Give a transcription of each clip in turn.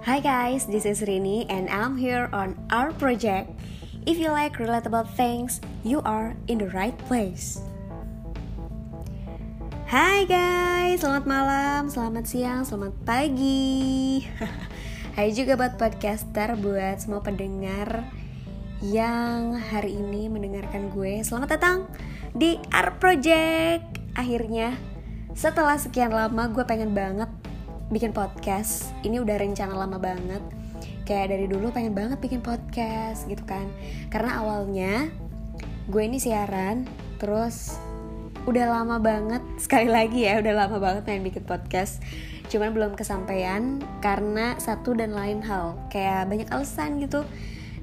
Hi guys, this is Rini and I'm here on our project. If you like relatable things, you are in the right place. Hai guys, selamat malam, selamat siang, selamat pagi. Hai juga buat podcaster, buat semua pendengar yang hari ini mendengarkan gue. Selamat datang di Art Project. Akhirnya, setelah sekian lama gue pengen banget bikin podcast. Ini udah rencana lama banget. Kayak dari dulu pengen banget bikin podcast gitu kan. Karena awalnya gue ini siaran, terus udah lama banget sekali lagi ya, udah lama banget pengen bikin podcast. Cuman belum kesampaian karena satu dan lain hal. Kayak banyak alasan gitu.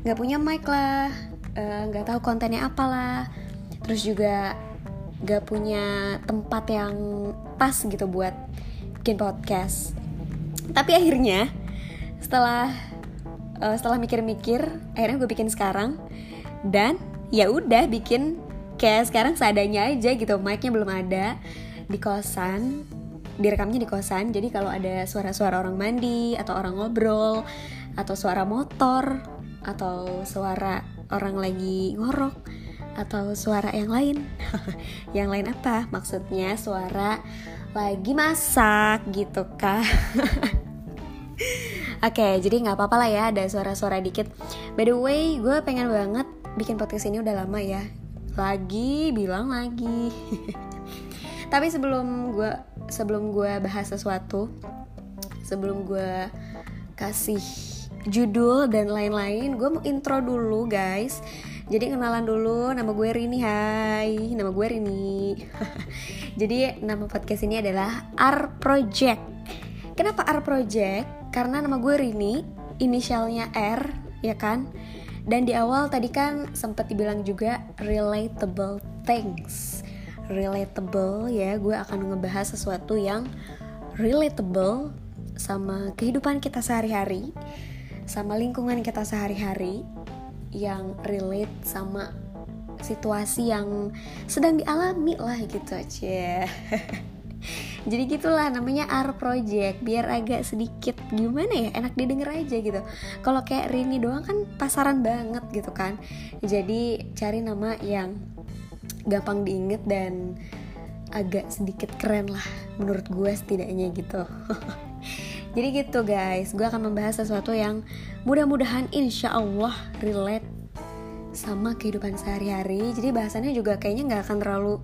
Gak punya mic lah, eh, nggak tahu kontennya apalah. Terus juga gak punya tempat yang pas gitu buat bikin podcast. Tapi akhirnya setelah uh, setelah mikir-mikir akhirnya gue bikin sekarang. Dan ya udah bikin kayak sekarang seadanya aja gitu mic-nya belum ada di kosan direkamnya di kosan. Jadi kalau ada suara-suara orang mandi atau orang ngobrol atau suara motor atau suara orang lagi ngorok atau suara yang lain yang lain apa maksudnya suara lagi masak gitu kah Oke, okay, jadi nggak apa-apa lah ya ada suara-suara dikit. By the way, gue pengen banget bikin podcast ini udah lama ya. Lagi, bilang lagi. Tapi sebelum gue sebelum gue bahas sesuatu, sebelum gue kasih judul dan lain-lain, gue mau intro dulu guys. Jadi kenalan dulu, nama gue Rini, hai, nama gue Rini. Jadi nama podcast ini adalah R Project. Kenapa R Project? karena nama gue Rini, inisialnya R, ya kan? Dan di awal tadi kan sempat dibilang juga relatable things. Relatable ya, gue akan ngebahas sesuatu yang relatable sama kehidupan kita sehari-hari, sama lingkungan kita sehari-hari yang relate sama situasi yang sedang dialami lah gitu aja. jadi gitulah namanya R Project. Biar agak sedikit gimana ya enak didengar aja gitu. Kalau kayak Rini doang kan pasaran banget gitu kan. Jadi cari nama yang gampang diinget dan agak sedikit keren lah menurut gue setidaknya gitu jadi gitu guys. Gue akan membahas sesuatu yang mudah-mudahan insya Allah relate sama kehidupan sehari-hari. Jadi bahasannya juga kayaknya nggak akan terlalu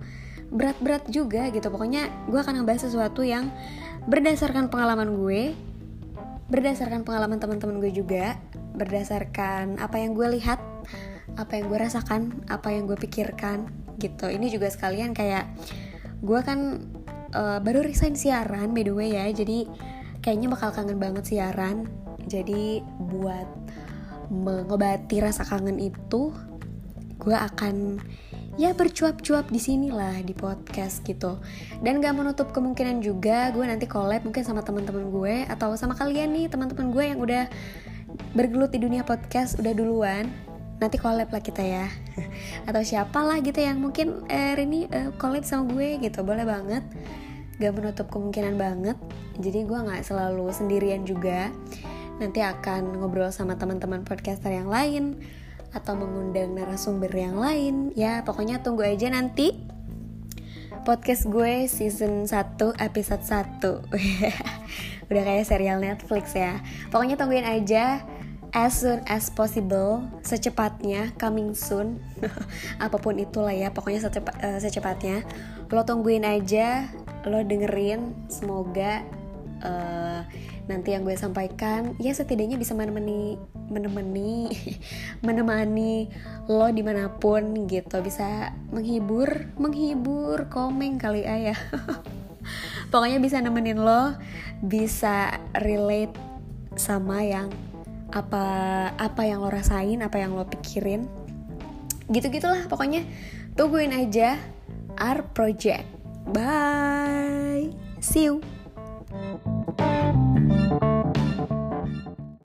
berat-berat juga gitu. Pokoknya gue akan ngebahas sesuatu yang berdasarkan pengalaman gue berdasarkan pengalaman teman-teman gue juga berdasarkan apa yang gue lihat apa yang gue rasakan apa yang gue pikirkan gitu. Ini juga sekalian kayak gue kan uh, baru resign siaran by the way ya. Jadi kayaknya bakal kangen banget siaran. Jadi buat mengobati rasa kangen itu gue akan ya bercuap-cuap di sini lah di podcast gitu. Dan gak menutup kemungkinan juga gue nanti collab mungkin sama teman-teman gue atau sama kalian nih teman-teman gue yang udah bergelut di dunia podcast udah duluan. Nanti collab lah kita ya. Atau siapa lah gitu yang mungkin eh, ini eh, collab sama gue gitu boleh banget gak menutup kemungkinan banget. Jadi gue nggak selalu sendirian juga. Nanti akan ngobrol sama teman-teman podcaster yang lain atau mengundang narasumber yang lain. Ya pokoknya tunggu aja nanti podcast gue season 1 episode 1 udah kayak serial Netflix ya. Pokoknya tungguin aja as soon as possible secepatnya coming soon. Apa pun itulah ya pokoknya secepat, uh, secepatnya. Lo tungguin aja lo dengerin semoga uh, nanti yang gue sampaikan ya setidaknya bisa menemani menemani menemani lo di mana pun gitu. Bisa menghibur menghibur komeng kali ayah. Pokoknya bisa nemenin lo bisa relate sama yang apa apa yang lo rasain apa yang lo pikirin. Gitu gitulah pokoknya. Tungguin aja our project bye. See you